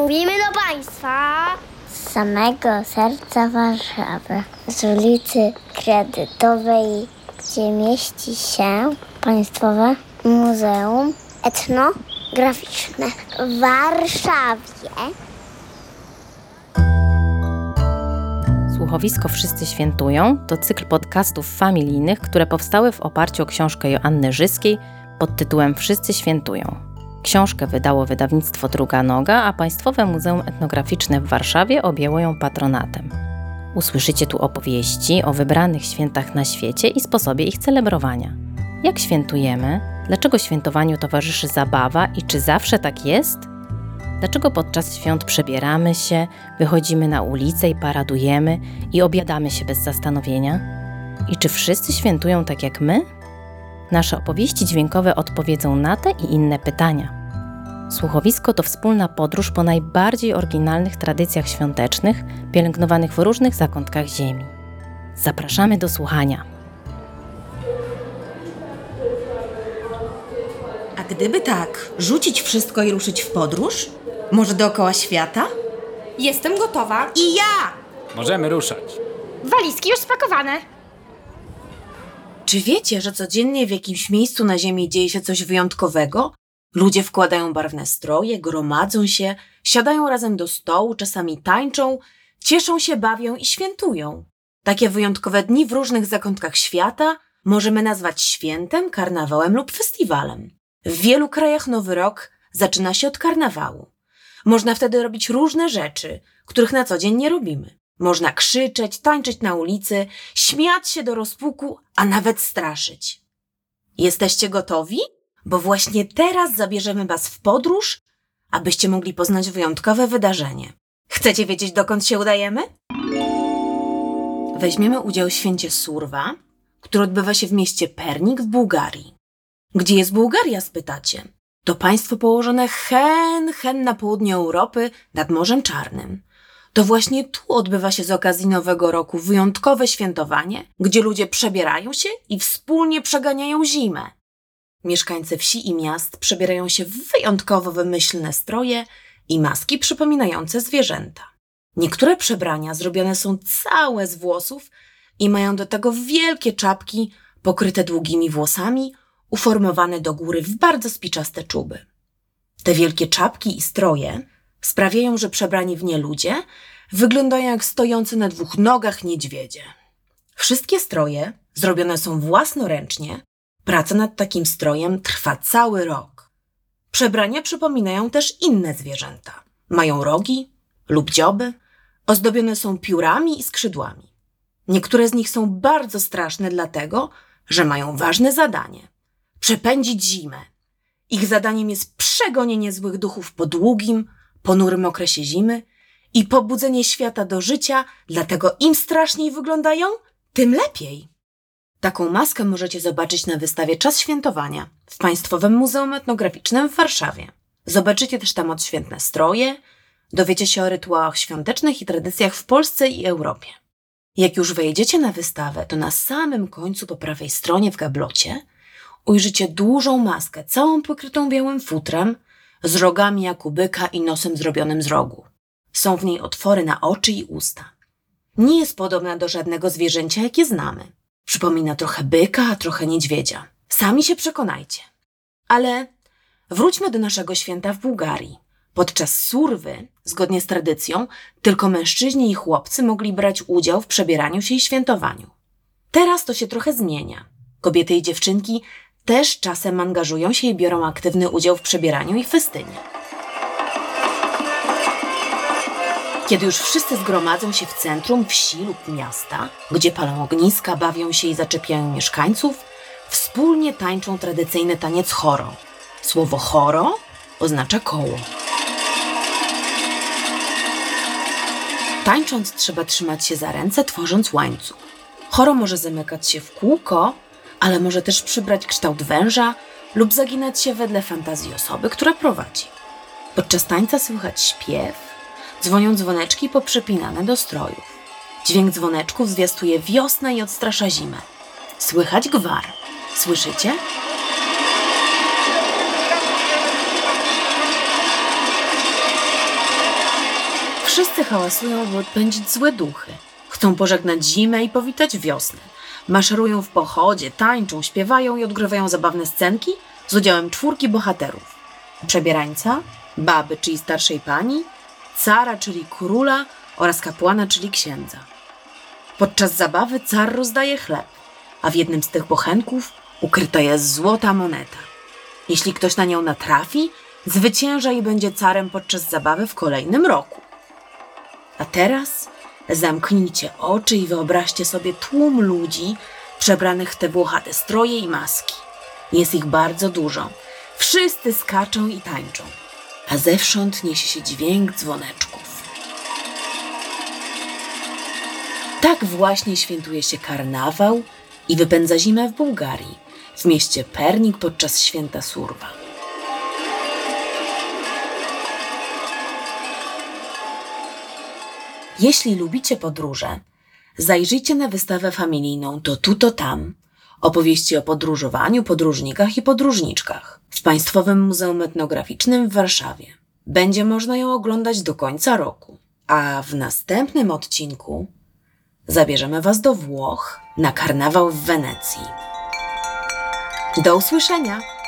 Mówimy do Państwa z samego serca Warszawy, z ulicy Kredytowej, gdzie mieści się Państwowe Muzeum Etnograficzne w Warszawie. Słuchowisko Wszyscy Świętują to cykl podcastów familijnych, które powstały w oparciu o książkę Joanny Żyskiej pod tytułem Wszyscy Świętują. Książkę wydało wydawnictwo Druga Noga, a Państwowe Muzeum Etnograficzne w Warszawie objęło ją patronatem. Usłyszycie tu opowieści o wybranych świętach na świecie i sposobie ich celebrowania. Jak świętujemy? Dlaczego świętowaniu towarzyszy zabawa i czy zawsze tak jest? Dlaczego podczas świąt przebieramy się, wychodzimy na ulicę i paradujemy i obiadamy się bez zastanowienia? I czy wszyscy świętują tak jak my? Nasze opowieści dźwiękowe odpowiedzą na te i inne pytania. Słuchowisko to wspólna podróż po najbardziej oryginalnych tradycjach świątecznych, pielęgnowanych w różnych zakątkach Ziemi. Zapraszamy do słuchania. A gdyby tak, rzucić wszystko i ruszyć w podróż? Może dookoła świata? Jestem gotowa. I ja! Możemy ruszać. Walizki już spakowane. Czy wiecie, że codziennie w jakimś miejscu na Ziemi dzieje się coś wyjątkowego? Ludzie wkładają barwne stroje, gromadzą się, siadają razem do stołu, czasami tańczą, cieszą się, bawią i świętują. Takie wyjątkowe dni w różnych zakątkach świata możemy nazwać świętem, karnawałem lub festiwalem. W wielu krajach Nowy Rok zaczyna się od karnawału. Można wtedy robić różne rzeczy, których na co dzień nie robimy. Można krzyczeć, tańczyć na ulicy, śmiać się do rozpuku, a nawet straszyć. Jesteście gotowi? Bo właśnie teraz zabierzemy Was w podróż, abyście mogli poznać wyjątkowe wydarzenie. Chcecie wiedzieć, dokąd się udajemy? Weźmiemy udział w święcie Surwa, które odbywa się w mieście Pernik w Bułgarii. Gdzie jest Bułgaria, spytacie? To państwo położone hen, hen na południu Europy nad Morzem Czarnym. To właśnie tu odbywa się z okazji Nowego Roku wyjątkowe świętowanie, gdzie ludzie przebierają się i wspólnie przeganiają zimę. Mieszkańcy wsi i miast przebierają się w wyjątkowo wymyślne stroje i maski przypominające zwierzęta. Niektóre przebrania zrobione są całe z włosów i mają do tego wielkie czapki pokryte długimi włosami, uformowane do góry w bardzo spiczaste czuby. Te wielkie czapki i stroje sprawiają, że przebrani w nie ludzie wyglądają jak stojący na dwóch nogach niedźwiedzie. Wszystkie stroje zrobione są własnoręcznie. Praca nad takim strojem trwa cały rok. Przebrania przypominają też inne zwierzęta. Mają rogi lub dzioby, ozdobione są piórami i skrzydłami. Niektóre z nich są bardzo straszne dlatego, że mają ważne zadanie przepędzić zimę. Ich zadaniem jest przegonienie złych duchów po długim, ponurym okresie zimy i pobudzenie świata do życia, dlatego im straszniej wyglądają, tym lepiej. Taką maskę możecie zobaczyć na wystawie Czas Świętowania w Państwowym Muzeum Etnograficznym w Warszawie. Zobaczycie też tam odświętne stroje, dowiecie się o rytuałach świątecznych i tradycjach w Polsce i Europie. Jak już wejdziecie na wystawę, to na samym końcu po prawej stronie w gablocie ujrzycie dużą maskę, całą pokrytą białym futrem, z rogami jak u byka i nosem zrobionym z rogu. Są w niej otwory na oczy i usta. Nie jest podobna do żadnego zwierzęcia, jakie znamy. Przypomina trochę byka, a trochę niedźwiedzia. Sami się przekonajcie. Ale wróćmy do naszego święta w Bułgarii. Podczas surwy, zgodnie z tradycją, tylko mężczyźni i chłopcy mogli brać udział w przebieraniu się i świętowaniu. Teraz to się trochę zmienia. Kobiety i dziewczynki też czasem angażują się i biorą aktywny udział w przebieraniu i festynie. Kiedy już wszyscy zgromadzą się w centrum wsi lub miasta, gdzie palą ogniska, bawią się i zaczepiają mieszkańców, wspólnie tańczą tradycyjny taniec choro. Słowo choro oznacza koło. Tańcząc trzeba trzymać się za ręce, tworząc łańcuch. Choro może zamykać się w kółko, ale może też przybrać kształt węża lub zaginać się wedle fantazji osoby, która prowadzi. Podczas tańca słychać śpiew, dzwonią dzwoneczki poprzepinane do strojów. Dźwięk dzwoneczków zwiastuje wiosnę i odstrasza zimę. Słychać gwar. Słyszycie? Wszyscy hałasują, by odpędzić złe duchy. Chcą pożegnać zimę i powitać wiosnę. Maszerują w pochodzie, tańczą, śpiewają i odgrywają zabawne scenki z udziałem czwórki bohaterów. Przebierańca, baby, czyli starszej pani, cara, czyli króla oraz kapłana, czyli księdza. Podczas zabawy car rozdaje chleb, a w jednym z tych bochenków ukryta jest złota moneta. Jeśli ktoś na nią natrafi, zwycięża i będzie carem podczas zabawy w kolejnym roku. A teraz zamknijcie oczy i wyobraźcie sobie tłum ludzi przebranych w te włochate stroje i maski. Jest ich bardzo dużo. Wszyscy skaczą i tańczą, a zewsząd niesie się dźwięk dzwoneczków. Tak właśnie świętuje się karnawał i wypędza zimę w Bułgarii, w mieście Pernik podczas święta Surwa. Jeśli lubicie podróże, zajrzyjcie na wystawę familijną To tu, to tam. Opowieści o podróżowaniu, podróżnikach i podróżniczkach w Państwowym Muzeum Etnograficznym w Warszawie. Będzie można ją oglądać do końca roku. A w następnym odcinku zabierzemy Was do Włoch na karnawał w Wenecji. Do usłyszenia!